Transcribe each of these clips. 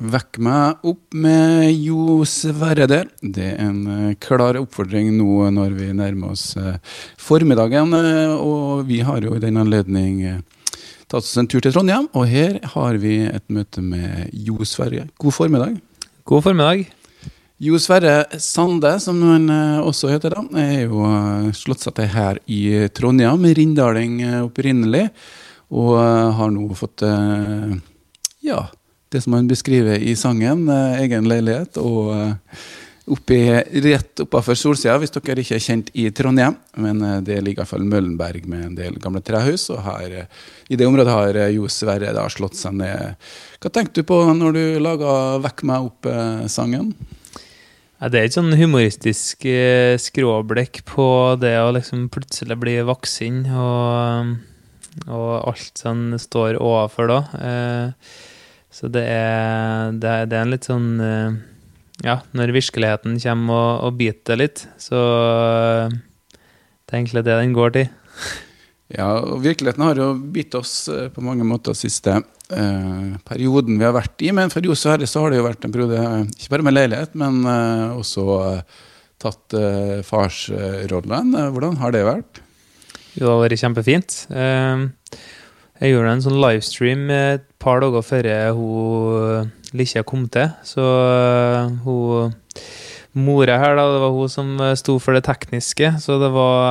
Vekk meg opp med Jo Sverre der. Det er en eh, klar oppfordring nå når vi nærmer oss eh, formiddagen. eh, Og vi har jo i den anledning tatt oss en tur til Trondheim, og her har vi et møte med Jo Sverre. God formiddag. God formiddag. Jo Sverre Sande, som han også heter, da, er jo slått seg til her i Trondheim, rindaling opprinnelig, og har nå fått ja, det som han beskriver i sangen, eh, egen leilighet, og eh, oppi, rett oppafor solsida, hvis dere ikke er kjent i Trondheim. Men eh, det ligger iallfall Møllenberg med en del gamle trehus, og her, i det området har Jo Sverre da slått seg ned. Hva tenkte du på når du laga 'Vekk meg opp'-sangen? Det er et sånn humoristisk skråblikk på det å liksom plutselig bli voksen, og, og alt som står overfor da. Så det er, det er, det er en litt sånn eh, Ja, når virkeligheten kommer og, og biter litt, så eh, det er egentlig det den går til. Ja, og virkeligheten har jo bitt oss eh, på mange måter siste eh, perioden vi har vært i. Men for Johs og Herre så har det jo vært en periode, ikke bare med leilighet, men eh, også eh, tatt farsrollen. Hvordan har det vært? Jo, det har vært kjempefint. Eh, Jeg gjorde en sånn livestream et par dager før hun Likkja kom til. Så eh, hun Mora her, da, det var hun som eh, sto for det tekniske. Så det var,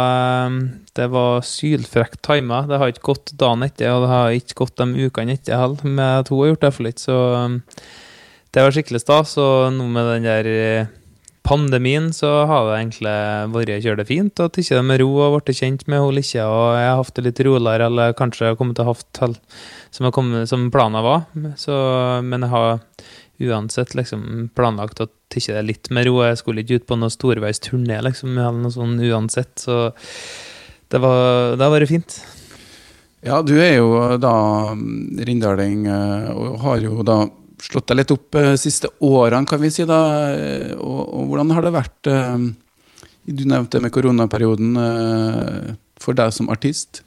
eh, det var sylfrekt tima. Det har ikke gått dagen etter, og det har ikke gått de ukene etter heller, med at hun har gjort det for litt. Så eh, det var skikkelig stas. Og nå med den der eh, pandemien så har det egentlig vært kjørt fint og tatt det med ro og blitt kjent med hun ikke, Og jeg har hatt det litt roligere, eller kanskje kommet til å ha som, som planen var. Så, men jeg har uansett liksom planlagt å tatt det litt med ro. Jeg skulle ikke ut på noen storveisturné liksom, eller noe sånt uansett. Så det, var, det har vært fint. Ja, du er jo da rindaling eh, og har jo da slått deg litt opp de siste årene, kan vi si da. eh, Og, og hvordan har det vært eh, Du nevnte med koronaperioden eh, for deg som artist.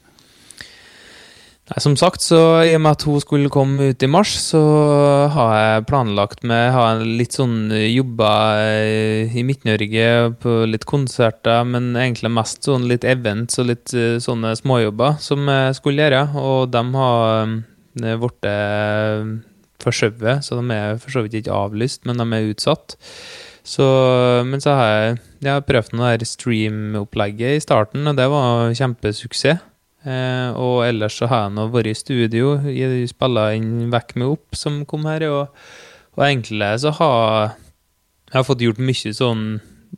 Nei, som sagt, så i og med at hun skulle komme ut i mars, så har jeg planlagt med Jeg har litt sånn jobba eh, i Midt-Norge på litt konserter, men egentlig mest sånn litt events og litt eh, sånne småjobber som jeg skulle gjøre, og de har eh, blitt eh, forskjøvet, så de er for så vidt ikke avlyst, men de er utsatt. Så, men så har jeg, jeg har prøvd noe der stream-opplegget i starten, og det var kjempesuksess. Eh, og ellers så har jeg nå vært i studio, spilla inn Vekk meg opp, som kom her, og, og egentlig så har jeg har fått gjort mye sånn,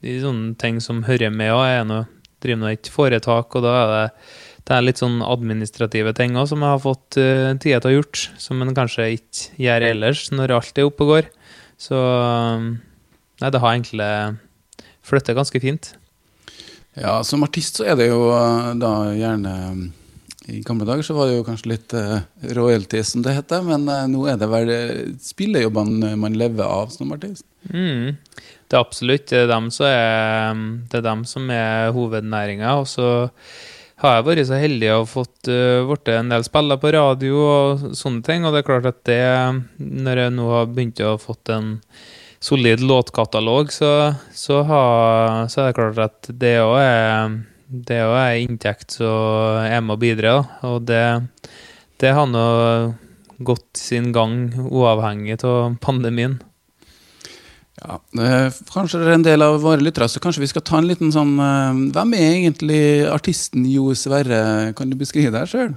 sånne ting som hører med, og jeg er nå, driver nå et foretak, og da er det, det er litt sånn administrative ting også, som jeg har fått uh, tid til å gjort, som en kanskje ikke gjør ellers, når alt er oppe og går. Så nei, det har egentlig flyttet ganske fint. Ja, som artist så er det jo eh, da gjerne I gamle dager så var det jo kanskje litt uh, royalty, som det heter, men uh, nå er det vel eh, spillejobbene man lever av som artist. Mm. Det er absolutt det er dem, som er, det er dem som er hovednæringa. Og så har jeg vært så heldig å ha fått uh, en del spiller på radio og sånne ting. Og det er klart at det, når jeg nå har begynt å ha fått en solid låtkatalog, så, så, har, så er det klart at det òg er det også er inntekt som er med å bidra. Og det, det har nå gått sin gang uavhengig av pandemien. Ja, eh, Kanskje det er en del av våre lyttere, så kanskje vi skal ta en liten sånn eh, Hvem er egentlig artisten Jo Sverre? Kan du beskrive deg sjøl?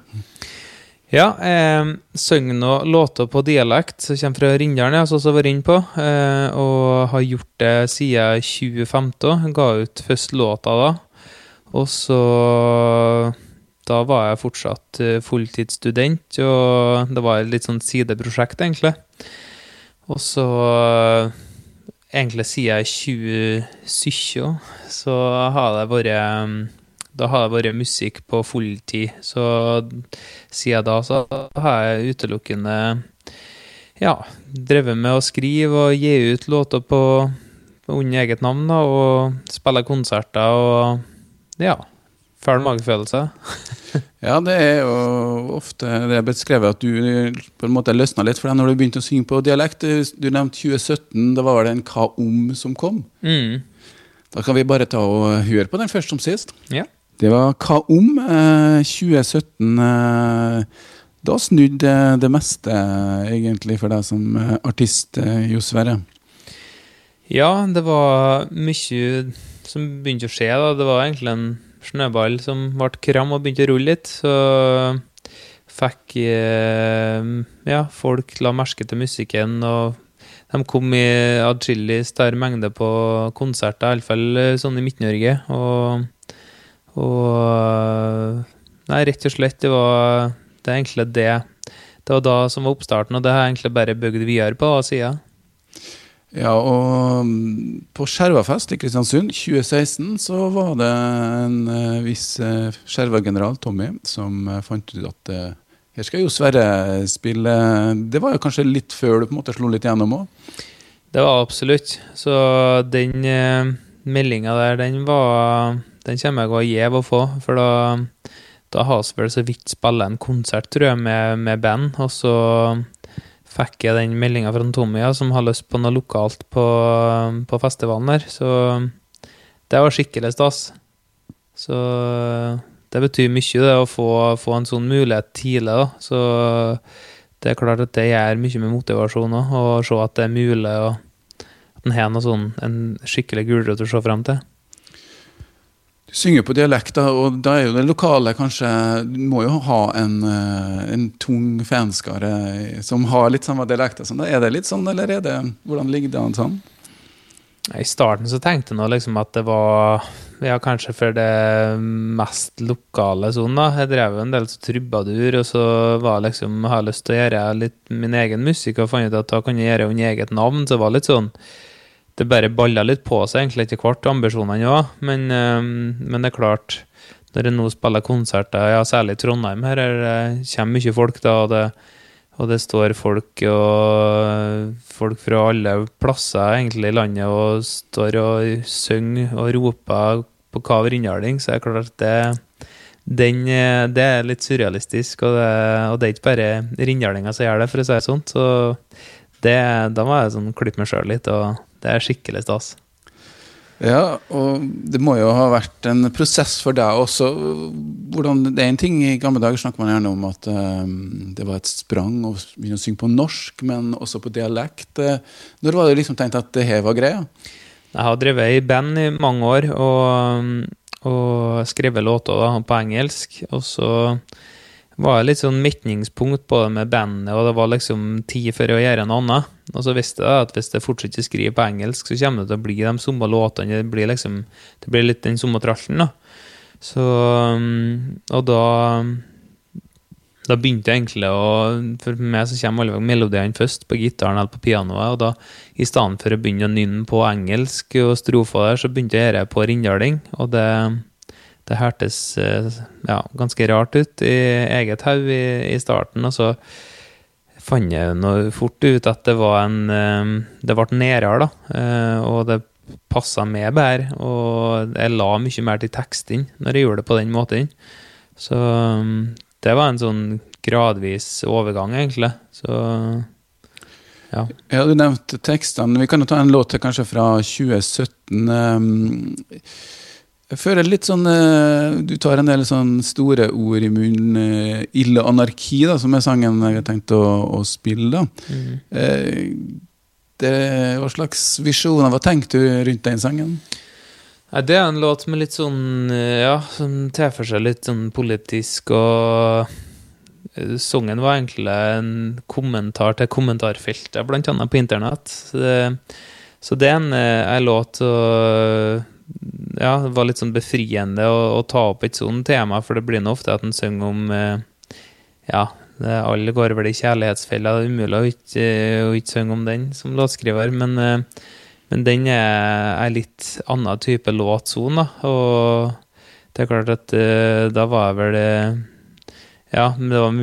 Ja, eh, synger nå låter på dialekt som kommer fra Rindalen, jeg har vært inne på. Eh, og har gjort det siden 2015. Ga ut først låta da. Og så Da var jeg fortsatt eh, fulltidsstudent, og det var et litt sånn sideprosjekt, egentlig. Og så Egentlig siden 2017 så har det vært da har det vært musikk på fulltid. Så siden da så har jeg utelukkende ja, drevet med å skrive og gi ut låter på, under eget navn, da, og spille konserter og ja, Fæl magefølelse. ja, det er jo ofte det er beskrevet at du på en måte løsna litt for når du begynte å synge på dialekt. Du nevnte 2017, da var det en Hva om som kom. Mm. Da kan vi bare ta og høre på den først som sist. Ja. Det var Hva om? Eh, 2017. Eh, da snudde det meste, egentlig, for deg som eh, artist, eh, Jo Sverre. Ja, det var mye som begynte å skje. da. Det var egentlig en snøball som ble kram og begynte å rulle litt. Så fikk eh, ja, folk la merke til musikken, og de kom i adskillig større mengde på konserter, iallfall sånn i Midt-Norge. Og, og Nei, rett og slett, det var det egentlig det. Det var da som var oppstarten, og det har jeg egentlig bare bygd videre på sida. Ja, og mm, på Skjervafest i Kristiansund 2016 så var det en uh, viss skjervageneral, Tommy, som uh, fant ut at her skal jo Sverre spille Det var jo kanskje litt før du på en måte slo litt gjennom òg? Det var absolutt. Så den uh, meldinga der, den var Den kommer jeg til å gjeve å få, for da da har vi vel så vidt spilt en konsert, tror jeg, med, med band. Og så fikk jeg den meldinga fra Tommy, ja, som har lyst på noe lokalt på, på festivalen der. Så det var skikkelig stas. Så det betyr mye, det, å få, få en sånn mulighet tidlig. da. Så det er klart at det gjør mye med motivasjon òg, å se at det er mulig, og at en har noe sånn, en skikkelig gulrot å se frem til. Du synger på dialekt, og da er jo det lokale kanskje Du må jo ha en, eh, en tung fanskare som har litt samme dialekt. Sånn. Er det litt sånn, eller er det, hvordan ligger det an sånn? I starten så tenkte jeg nå liksom at det var ja, kanskje for det mest lokale sånn, da. Jeg drev en del trubadur, og så var liksom, jeg har lyst til å gjøre litt min egen musikk, og fant ut at da kan jeg gjøre under eget navn. Så det var litt sånn det bare balla litt på seg egentlig etter hvert, ambisjonene òg. Men, ehm, men, det er klart, når en nå spiller konserter, ja, særlig i Trondheim, her er det kommer mye folk, da, og det, og det står folk og folk fra alle plasser egentlig i landet og står og synger og roper på Kav innhaling, så er det klart at det den, det er litt surrealistisk, og det, og det er ikke bare rindhalinger som gjør det, for å si det sånn. Så det, da må jeg sånn klippe meg sjøl litt og det er skikkelig stas. Ja, og det må jo ha vært en prosess for deg også. Hvordan, det er en ting I gamle dager snakker man gjerne om at um, det var et sprang å begynne å synge på norsk, men også på dialekt. Når var det liksom tenkt at det her var greia? Jeg har drevet i band i mange år og, og skrevet låter på engelsk. Og så var litt sånn metningspunkt på det med bandet, og det var liksom tid for å gjøre noe annet. Og så visste jeg at hvis jeg fortsetter å skrive på engelsk, så kommer det til å bli de samme låtene. Det blir liksom Det blir litt den samme tralten, da. Så mm, Og da da begynte jeg egentlig å For meg så kommer alle melodiene først, på gitaren eller på pianoet. Og da, i stedet for å begynne å nynne på engelsk og strofer der, så begynte jeg å gjøre på rindjaling. Og det, det hørtes eh, ja, ganske rart ut i eget hode i, i, starten. Og så fant jeg noe fort ut at det var en eh, Det ble nedere, da. Eh, og det passa meg bedre. Og jeg la mye mer til teksten når jeg gjorde det på den måten. Så det var en sånn gradvis overgang, egentlig. Så ja. ja du nevnte tekstene. Vi kan jo ta en låt kanskje fra 2017. Jeg føler litt sånn eh, Du tar en del sånn store ord i munnen. Eh, 'Ille anarki', da, som er sangen jeg har tenkt å, å spille. Mm. Eh, det, hva slags visjoner, hva tenkte du rundt den sangen? Nei, det er en låt med litt sånn Ja, som tar for seg litt sånn politisk og Sangen var egentlig en kommentar til kommentarfeltet, blant annet på internett. Så det, så det er en, en låt og ja, det var litt sånn befriende å, å ta opp et sånt tema, for det blir nå ofte at en synger om eh, Ja, alle går vel i kjærlighetsfella. Det er umulig å ikke, å ikke synge om den som låtskriver, men, eh, men den er, en litt annen type låtson, da. Og det er klart at eh, da var jeg vel eh, Ja, det var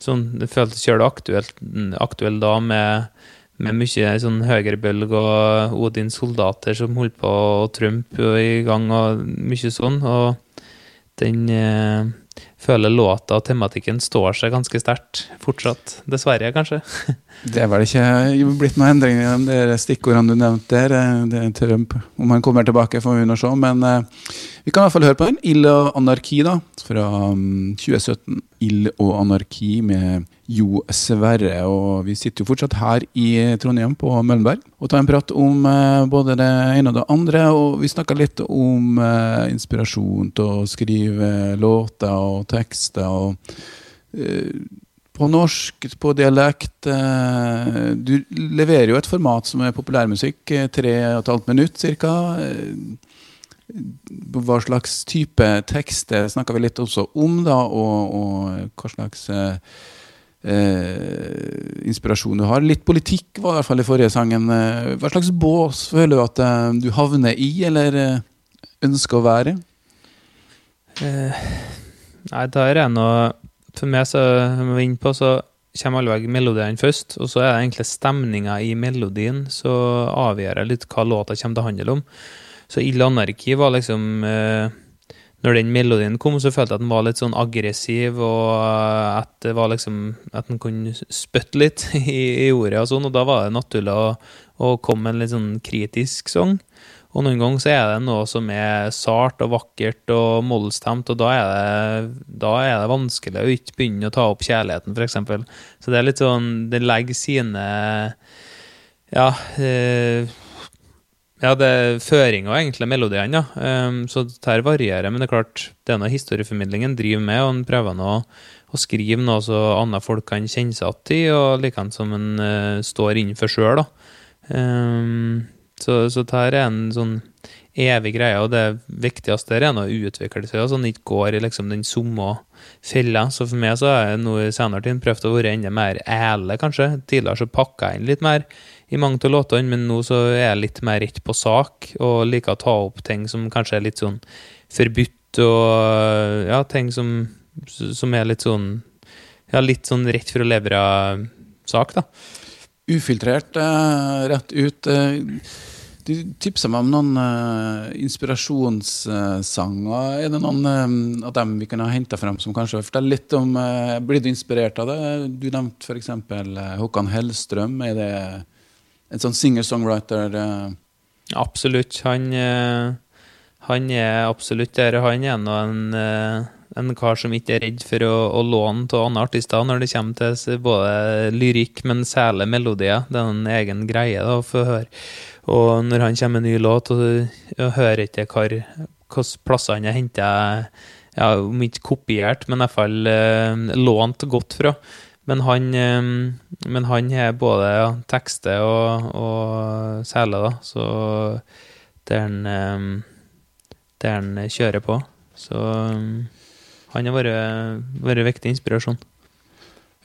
sånn Det føltes sjøl aktuelt, aktuelt da med med mye sånn høyrebølg og Odins soldater som holdt på, og Trump i gang, og mye sånn. Og den eh, føler låta og tematikken står seg ganske sterkt fortsatt. Dessverre, kanskje. det er vel ikke blitt noen endringer i de stikkordene du nevnte der. Eh, det er Trump. Om han kommer tilbake, får vi nå se. Men uh, vi kan i hvert fall høre på den. Ild og anarki, da. Fra um, 2017. Ild og anarki med Jo Sverre. Og vi sitter jo fortsatt her i Trondheim, på Møllenberg, og tar en prat om uh, både det ene og det andre. Og vi snakka litt om uh, inspirasjon til å skrive låter og tekster. og på norsk, på dialekt. Du leverer jo et format som er populærmusikk, tre og et halvt minutt ca hva slags type tekst det snakker vi litt også om, da, og, og hva slags eh, eh, inspirasjon du har. Litt politikk var i hvert fall i forrige sangen. Eh, hva slags bås føler du at eh, du havner i, eller ønsker å være? Eh, nei, der er noe For meg, så vi er inne på, så kommer alle melodiene først, og så er det egentlig stemninga i melodien så avgjør litt hva låta kommer til å handle om. Så Ild anarki var liksom eh, Når den melodien kom, så følte jeg at den var litt sånn aggressiv, og at det var liksom At den kunne spytte litt i, i, ordet og sånn, og da var det naturlig å, å komme med en litt sånn kritisk sang. Og noen ganger så er det noe som er sart og vakkert og mollstemt, og da er, det, da er det vanskelig å ikke begynne å ta opp kjærligheten, f.eks. Så det er litt sånn Det legger sine Ja. Eh, ja, det er føringa egentlig melodiene, ja. Um, så dette varierer. Men det er klart, det er noe historieformidlingen driver med, og en prøver nå å skrive noe så andre folk kan kjenne seg igjen i, og likeens som en uh, står innenfor sjøl, da. Um, så, så dette er en sånn evig greie, og det viktigste er å utvikle seg, sånn ikke går i liksom den samme fella. Så for meg så har jeg nå i senere tid prøvd å være enda mer ærlig, kanskje. Tidligere så pakka jeg inn litt mer i mange av låtene, men nå så er jeg litt mer rett på sak, og liker å ta opp ting som kanskje er litt sånn forbudt, og ja, ting som, som er litt sånn Ja, litt sånn rett for å levere sak, da. Ufiltrert, eh, rett ut. Eh, du tipsa meg om noen uh, inspirasjonssanger. er det noen uh, av dem vi kunne ha henta frem som kanskje forteller litt om uh, Blir du inspirert av det? Du nevnte f.eks. Uh, Håkan Hellstrøm. Er det en sånn singer-songwriter? Uh... Absolutt. Han, uh, han, er absolutt der. Han er nå en, uh, en, kar som ikke er redd for å, å låne av andre artister når det kommer til både lyrikk, men særlig melodier. Det er en egen greie da, å få høre. Og når han kommer med en ny låt, og, og hører ikke hvilke plasser han har henta ja, om ikke kopiert, men i hvert fall lånt godt fra. Men han, men han har både ja, tekster og, og seler, da, så det er han der han kjører på. Så han har vært, viktig inspirasjon.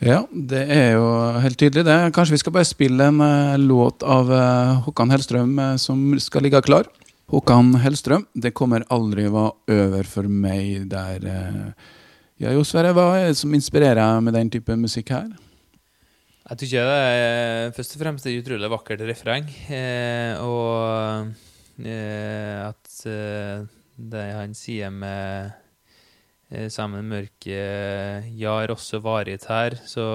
Ja, det er jo helt tydelig, det. Kanskje vi skal bare spille en uh, låt av uh, Håkan Hellstrøm uh, som skal ligge klar. Håkan Hellstrøm, 'Det kommer aldri var over for meg' der ja, Jo Sverre, hva er det som inspirerer deg med den type musikk her? Jeg tykker det er først og fremst et utrolig vakkert refreng. Eh, og eh, at eh, det han sier med eh, Sammen mørket jar også varit her, så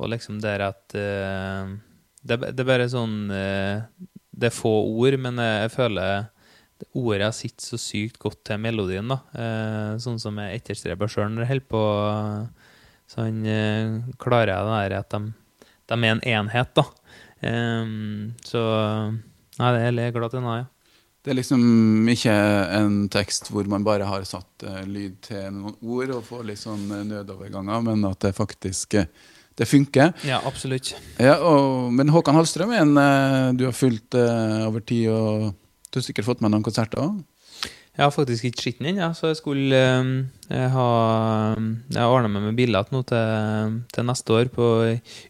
Og liksom det at eh, det, det, er bare sånn eh, Det er få ord, men jeg føler ordet sitter så sykt godt til melodien. da. Eh, sånn som jeg etterstreber sjøl når jeg holder på. Sånn eh, klarer jeg det der at de, de, er en enhet, da. Eh, så Nei, det er jeg glad til nå, ja. Det er liksom ikke en tekst hvor man bare har satt uh, lyd til noen ord og får litt sånn nødoverganger, men at det faktisk uh, det funker. Ja, absolutt. Ja, og, men Håkan Hallstrøm er en uh, du har fulgt over tid. og du har sikkert fått med noen konserter òg? Jeg har faktisk ikke sett den ennå, ja, så jeg skulle eh, jeg ha Jeg har ordna meg med billett nå til, til, neste år på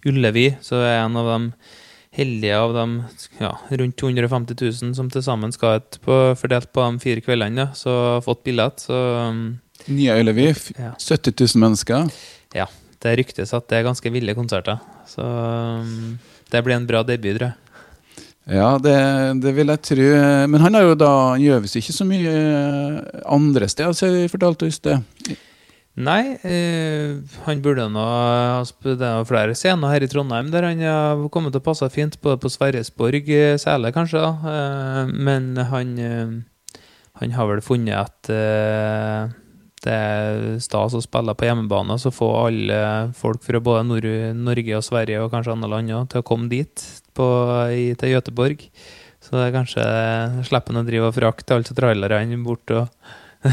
Ullevi, så jeg er en av de heldige av de ja, rundt 250 000 som til sammen skal et på, fordelt på de fire kveldene, ja, så har fått billett. Så Nye Ullevi, ja. 70 000 mennesker? Ja. Det ryktes at det er ganske ville konserter. Så det blir en bra debut, tror jeg. Ja, det, det, vil jeg tro. Men han har jo da gjøves ikke så mye andre steder, så jeg fortalte i sted. Nei, eh, han burde nå Det er flere scener her i Trondheim der han har kommet til å passe fint, både på Sverresborg eh, særlig, kanskje. da, eh, Men han, eh, han har vel funnet at eh, det er stas å spille på hjemmebane, så få alle folk fra både Nord Norge og Sverige og kanskje andre land også, til å komme dit, på, i, til Göteborg. Så det er kanskje slipper han å drive og frakte alle trailerne bort og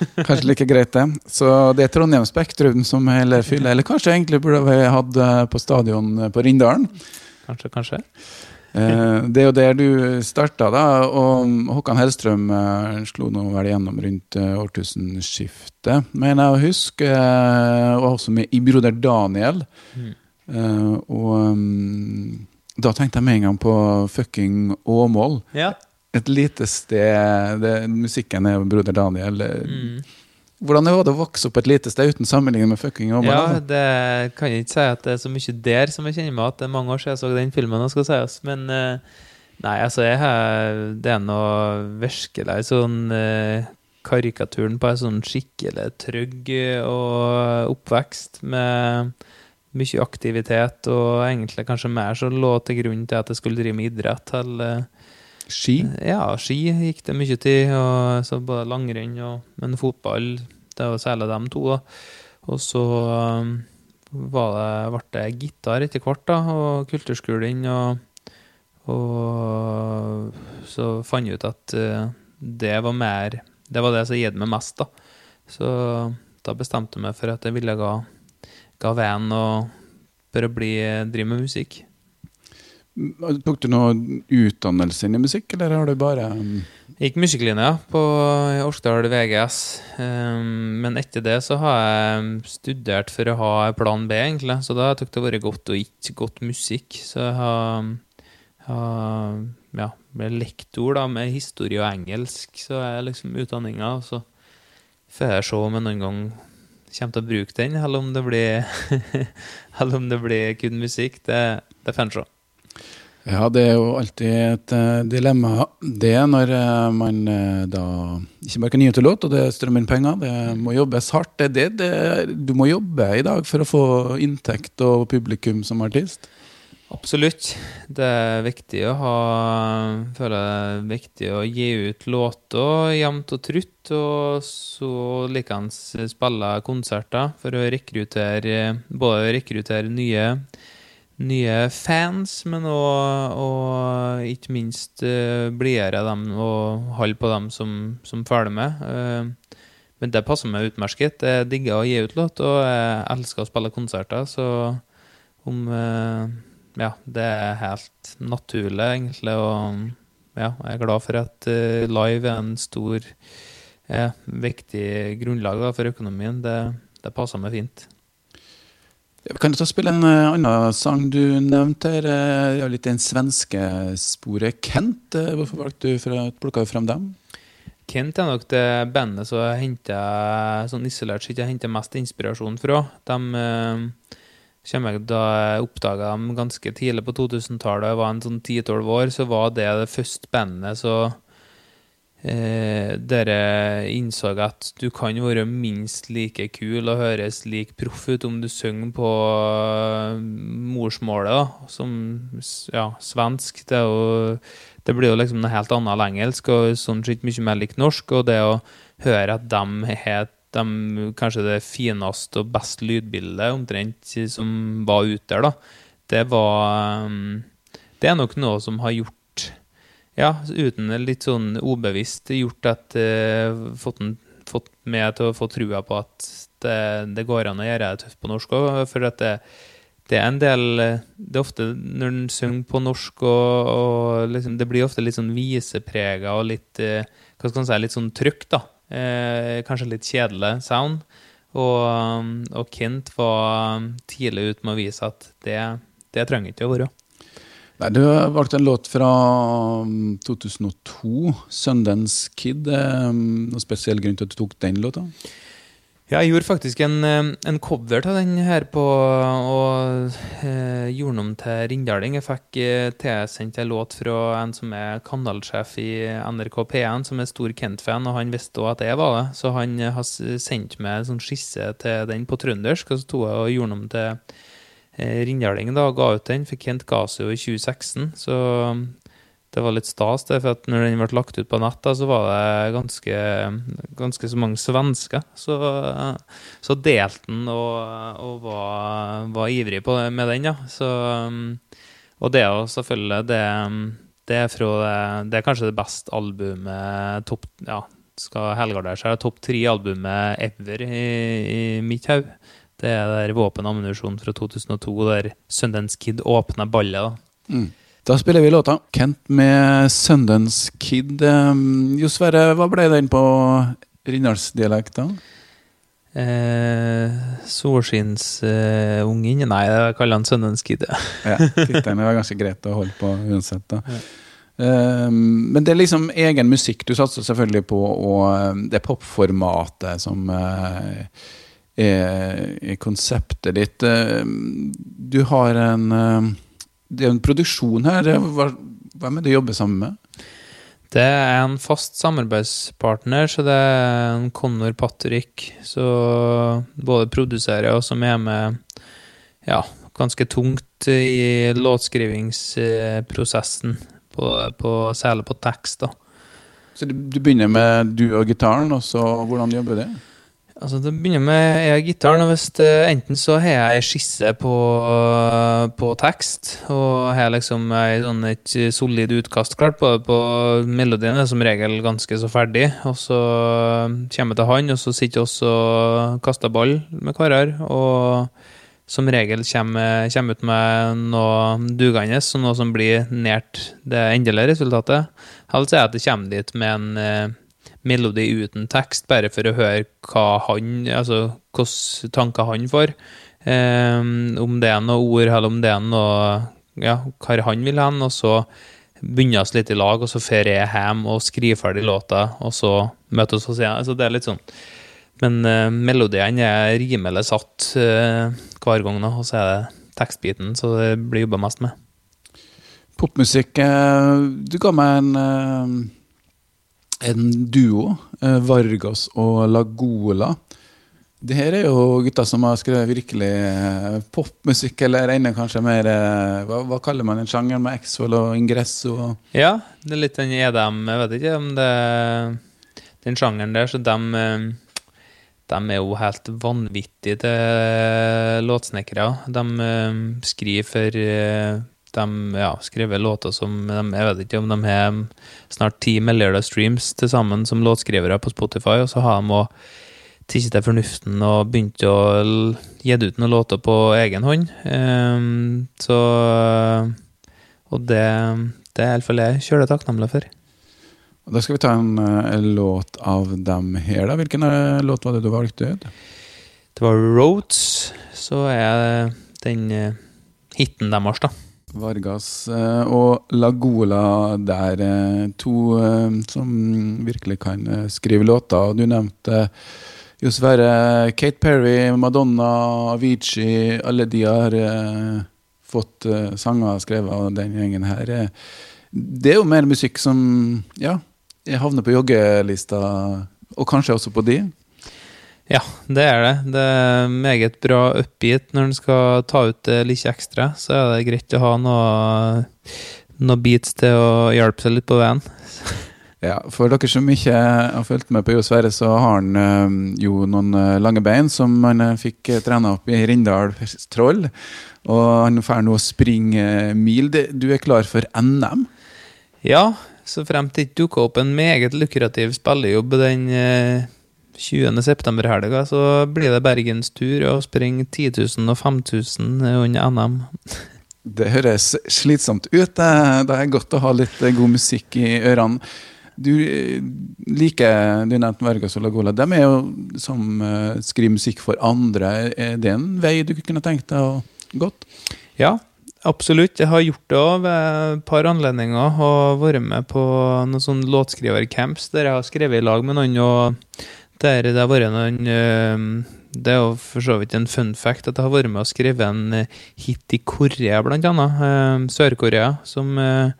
Kanskje like greit, det. Så det er Trondheim Spektrum som heller fyller Eller kanskje egentlig burde vi hatt på stadion på Rindalen. Kanskje, kanskje. Eh, det er jo der du starta, da. Og Håkan Hellstrøm eh, slo nå vel gjennom rundt eh, årtusenskiftet, mener jeg å huske. Og også med i Broder Daniel. Mm. Og um, da tenkte jeg med en gang på fucking Åmål. Ja et lite sted det, Musikken er broder Daniel. Mm. Hvordan var det å vokse opp et lite sted uten sammenligning med fucking Åmål? Ja, det kan jeg ikke si at det er så mye der som jeg kjenner meg at det er mange år siden jeg så den filmen. skal sies, Men eh, nei, altså, har, det er noe virkelig sånn eh, karikaturen på en sånn skikkelig trygg og oppvekst med mye aktivitet, og egentlig kanskje mer som lå til grunn til at jeg skulle drive med idrett. eller Ski? Ja, ski gikk det mye til. Og så både langrenn og Men fotball, det var særlig dem to. da. Og så um, det, ble det gitar etter hvert, da, og kulturskolen. Og, og så fant jeg ut at uh, det var mer Det var det som gitt meg mest, da. Så da bestemte jeg meg for at jeg ville ga, ga veien og for å bli, drive med musikk. Tok du noe utdannelse inn i musikk, eller har du bare um... Jeg gikk musikklinja på Orkdal VGS. Um, men etter det så har jeg studert for å ha plan B, egentlig. Så da har jeg det vært godt og ikke godt musikk. Så jeg har, har ja, ble lektor da, med historie og engelsk, så er liksom utdanninga. Så får jeg se om jeg noen gang kommer til å bruke den, eller om det blir, eller om det blir kun musikk. Det, det får en se. Ja, det er jo alltid et uh, dilemma, det, når uh, man uh, da ikke bare kan gi ut en låt, og det strømmer inn penger. Det må jobbes hardt. Det, det, det, du må jobbe i dag for å få inntekt og publikum som artist. Absolutt. Det er viktig å ha føler det er viktig å gi ut låter jevnt og trutt, og så likeens spille konserter for å rekruttere både rekruttere nye nye fans, men òg ikke minst uh, blidgjøre dem og holde på dem som, som følger med. Uh, men det passer meg utmerket. Jeg digger å gi ut låt, og jeg elsker å spille konserter, så om uh, Ja, det er helt naturlig, egentlig, og ja, jeg er glad for at live er en stor, ja, viktig grunnlag da, for økonomien. Det, det passer meg fint. Kan du ta spille en uh, annen sang du nevnte her? Uh, litt den svenske sporet. Kent, uh, hvorfor valgte du for å plukke frem dem? Kent er nok det bandet som jeg henter, sånn isolert sett jeg henter mest inspirasjon fra. De kommer da jeg oppdaga dem ganske tidlig på 2000-tallet, jeg var en sånn 10-12 år, så var det det første bandet så eh, dere innså at du kan være minst like kul og høres like proff ut om du synger på eh, morsmålet, da, som ja, svensk. Det, jo, det, blir jo liksom noe helt annet enn engelsk, og sånn sett mye mer likt norsk. Og det å høre at de har kanskje det fineste og beste lydbildet omtrent som var ute der, da, det var eh, Det er nok noe som har gjort ja, uten litt sånn ubevisst gjort at uh, fått, fått meg til å få trua på at det, det går an å gjøre det tøft på norsk òg. For at det, det, er en del Det er ofte når en synger på norsk, og, og liksom, det blir ofte litt sånn viseprega og litt uh, Hva skal man si, litt sånn trykk, da. Uh, kanskje litt kjedelig sound. Og, og Kent var tidlig ute med å vise at det, det trenger ikke å være. Nei, Du har valgt en låt fra 2002, um, 'Sundance Kid'. Um, noen spesiell grunn til at du tok den låta? Ja, jeg gjorde faktisk en, eh, en cover av den her på og eh, gjorde den om til Rindaling. Jeg fikk eh, tilsendt en låt fra en som er kanalsjef i NRK P1, som er stor Kent-fan, og han visste òg at jeg var det. Så han eh, har sendt meg en sånn skisse til den på trøndersk, og så tok jeg og gjorde den om til eh, da, ga ut den. Fikk Kent Gasio i 2016, så det var litt stas, det, for at når den ble lagt ut på nett, da, så var det ganske, ganske så mange svensker. Så, så delte den og, og var, var, ivrig på med den, ja. Så, og det er selvfølgelig det, det, er fra det, det er kanskje det beste albumet topp, ja, skal helgardere seg. Topp tre-albumet ever i, i mitt hode. Det er der Våpen og ammunisjon fra 2002, der Sundance Kid åpner ballet. da. Mm. Da spiller vi låta 'Kent' med Sundance Kid. Jo Sverre, hva ble den på Rindalsdialekt, da? Eh, Solskinnsungen? Uh, Nei, jeg kaller han Sundance Kid. ja, tittelen var ganske greit å holde på uansett. da. Ja. Um, men det er liksom egen musikk du satser selvfølgelig på, og det popformatet som uh, er, er, konseptet ditt. Uh, du har en uh, det er en produksjon her. Hvem er det du jobber sammen med? Det er en fast samarbeidspartner, så det er en Connor Patrick. Så både produserer og som er med ja, ganske tungt i låtskrivingsprosessen, på, på, særlig på tekst. da. Så du begynner med du og gitaren, og så hvordan jobber du det? Altså, Det begynner med jeg gitaren. og hvis det, Enten så har jeg ei skisse på, på, tekst, og har liksom ei, sånn et solid utkast klart. på, på Melodien er som regel ganske så ferdig. Og så kommer jeg til han, og så sitter vi og kaster ball med karer. Og som regel kommer, kommer ut med noe dugende, så noe som blir nært det endelige resultatet. Helst er at det kommer dit med en eh, melodi uten tekst, bare for å høre hva han, altså hvilke tanker han får. Um, om det er noe ord, eller om det er noe ja, hvor han vil hen. Og så begynner vi litt i lag, og så drar jeg hjem og skriver ferdig låta, og så møtes vi igjen. Altså, det er litt sånn. Men uh, melodiene er rimelig satt uh, hver gang, nå, og så er det tekstbiten, så det blir jobba mest med. Popmusikk uh, Du ga meg en en duo, eh, Vargas og Lagola. Det her er jo gutter som har skrevet virkelig eh, popmusikk, eller enda kanskje mer eh, hva, hva, kaller man en sjanger med Exol og Ingresso? Ja, det er litt den EDM, jeg vet ikke om det den sjangeren der, så de, de er jo helt vanvittige låtsnekkere. De skriver for de ja, skriver låter som de, Jeg vet ikke om de har snart ti milliarder streams til sammen som låtskrivere på Spotify, og så har de òg tatt til fornuften og begynt å gi ut noen låter på egen hånd. Um, så Og det, det er iallfall jeg kjølig takknemlig for. Da skal vi ta en, en, eh, låt av dem her, da. Hvilken uh, låt var det du valgte ut? Det var Roads. Så er den uh, hiten deres, da. Vargas eh, og Lagola der. Eh, to eh, som virkelig kan skrive låter. Du nevnte jo Sverre Kate Perry, Madonna, Avicii. Alle de har fått sanger skrevet av den gjengen her. Det er jo mer musikk som ja, havner på joggelista, og kanskje også på de. Ja, det er det. Det er meget bra upbeat når en skal ta ut det litt ekstra. Så er det greit å ha noe, noe beats til å hjelpe seg litt på veien. Ja, For dere som ikke har fulgt med på Jo Sverre, så har han øh, jo noen øh, lange bein som han øh, fikk trena opp i Rindal Troll. Og han får nå springe mil. Du er klar for NM? Ja, så fremt det ikke dukker opp en meget lukrativ spillejobb den 20.9-helga så blir det Bergens tur å springe 10 000 og 5000 under NM. Det høres slitsomt ut. Det er godt å ha litt god musikk i ørene. Du eh, liker du nevnte Vergas og Lagola. De er jo som uh, skriver musikk for andre. Er det en vei du kunne tenkt deg å gått? Ja, absolutt. Jeg har gjort det òg ved et par anledninger. Og vært med på noen sånn låtskrivercamps der jeg har skrevet i lag med noen. og Der det har vært noen Det er jo for så vidt en fun fact at jeg har vært med og skrevet en eh, hit i Korea, blant annet. Sør-Korea, som eh,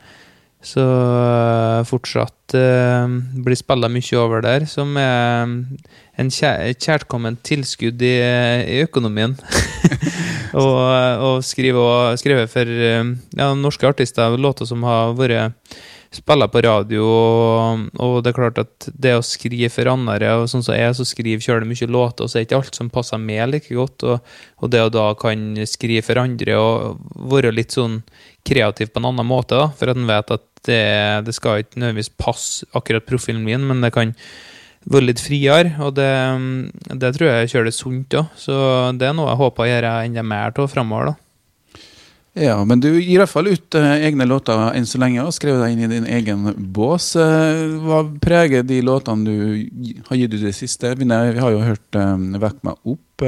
så eh, fortsatt blir spilla mye over der, som er en kjæ- kjærkomment tilskudd i, i økonomien. og og skrive, for ja, norske artister låter som har vært spiller på radio, og, og det er klart at det å skrive for andre, og sånn som jeg som skriver sjøl mye låter, og så er ikke alt som passer meg like godt, og, og det å da kan skrive for andre og være litt sånn kreativ på en annen måte, da, for at en vet at det, det skal ikke nødvendigvis passe akkurat profilen min, men det kan være litt friere, og det, det tror jeg kjører det sunt òg, så det er noe jeg håper å gjøre enda mer av framover, da. Ja, men du gir i hvert fall ut eh, egne låter enn så lenge, og skrev deg inn i din egen bås. Eh, hva preger de låtene du har gitt ut i det siste? Vi, har jo hørt um, 'Vekk meg opp'.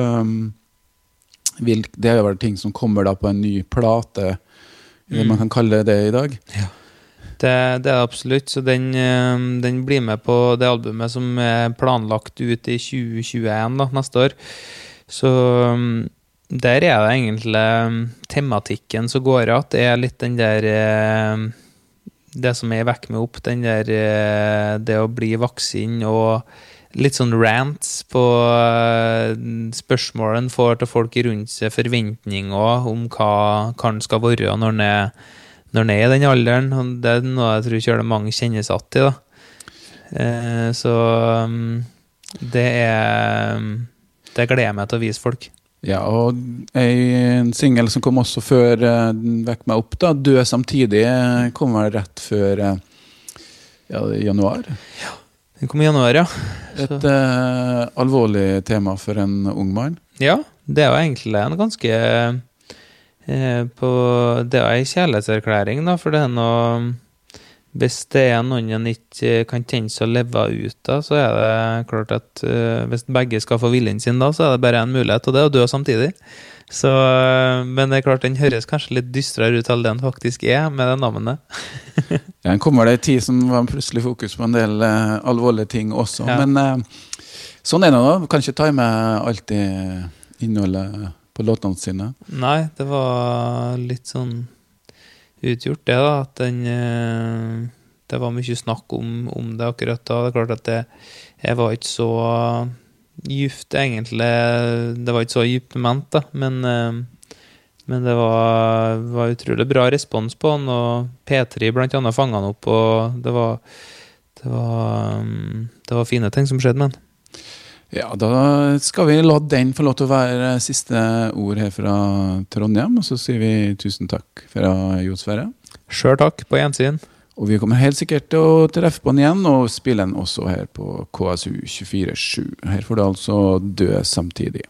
Det er jo ting som kommer da på en ny plate, eller Mm. man kan kalle det i dag. Det, det er absolutt. Så den, den blir med på det albumet som er planlagt ut i 2021, da, neste år. Så mm, der er det egentlig mm, tematikken som går igjen. Det er litt den der eh, Det som er vekk med opp, den der eh, Det å bli voksen og litt sånn rants på eh, spørsmål en får til folk rundt seg, forventninger om hva en skal være når en er når er i den alderen. Det er noe jeg tror ikke mange kjenner seg igjen i. da. Eh, så mm, det er Det gleder jeg meg til å vise folk. Ja, og en singel som kom også før uh, 'Vekk meg opp', da, 'Dø samtidig', eh, kom vel rett før uh, ja, januar. Den kom i januar, ja. Et uh, alvorlig tema for en ung mann. Ja, det er jo egentlig en ganske på, Det er ei kjærlighetserklæring, da, for det er noe Hvis det er noen en ikke kan tenke seg å leve ut av, så er det klart at uh, hvis begge skal få viljen sin da, så er det bare én mulighet, og det er å dø samtidig. Så, uh, men det er klart den høres kanskje litt dystrere ut enn den faktisk er, med det navnet. Ja, kommer det en tid som var plutselig fokus på en del uh, alvorlige ting også. Ja. Men sånn er det nå. Kan ikke ta med alltid innholdet på låtene sine. Nei, det var litt sånn utgjort, det, da. At den eh, Det var mye snakk om, om det akkurat da. Det er klart at det, jeg var ikke så dypt, egentlig. Det var ikke så dypt ment, da. Men, eh, men det var, var utrolig bra respons på den, og P3 blant annet fanga den opp, og det var det var, mm, det var fine ting som skjedde med den. Ja, da skal vi la den få lov til å være siste ord her fra Trondheim. Og så sier vi tusen takk fra Jo Sverre. Sjøl takk, på gjensyn. Og vi kommer helt sikkert til å treffe på den igjen og spille den også her på KSU 247. Her får du altså dø samtidig.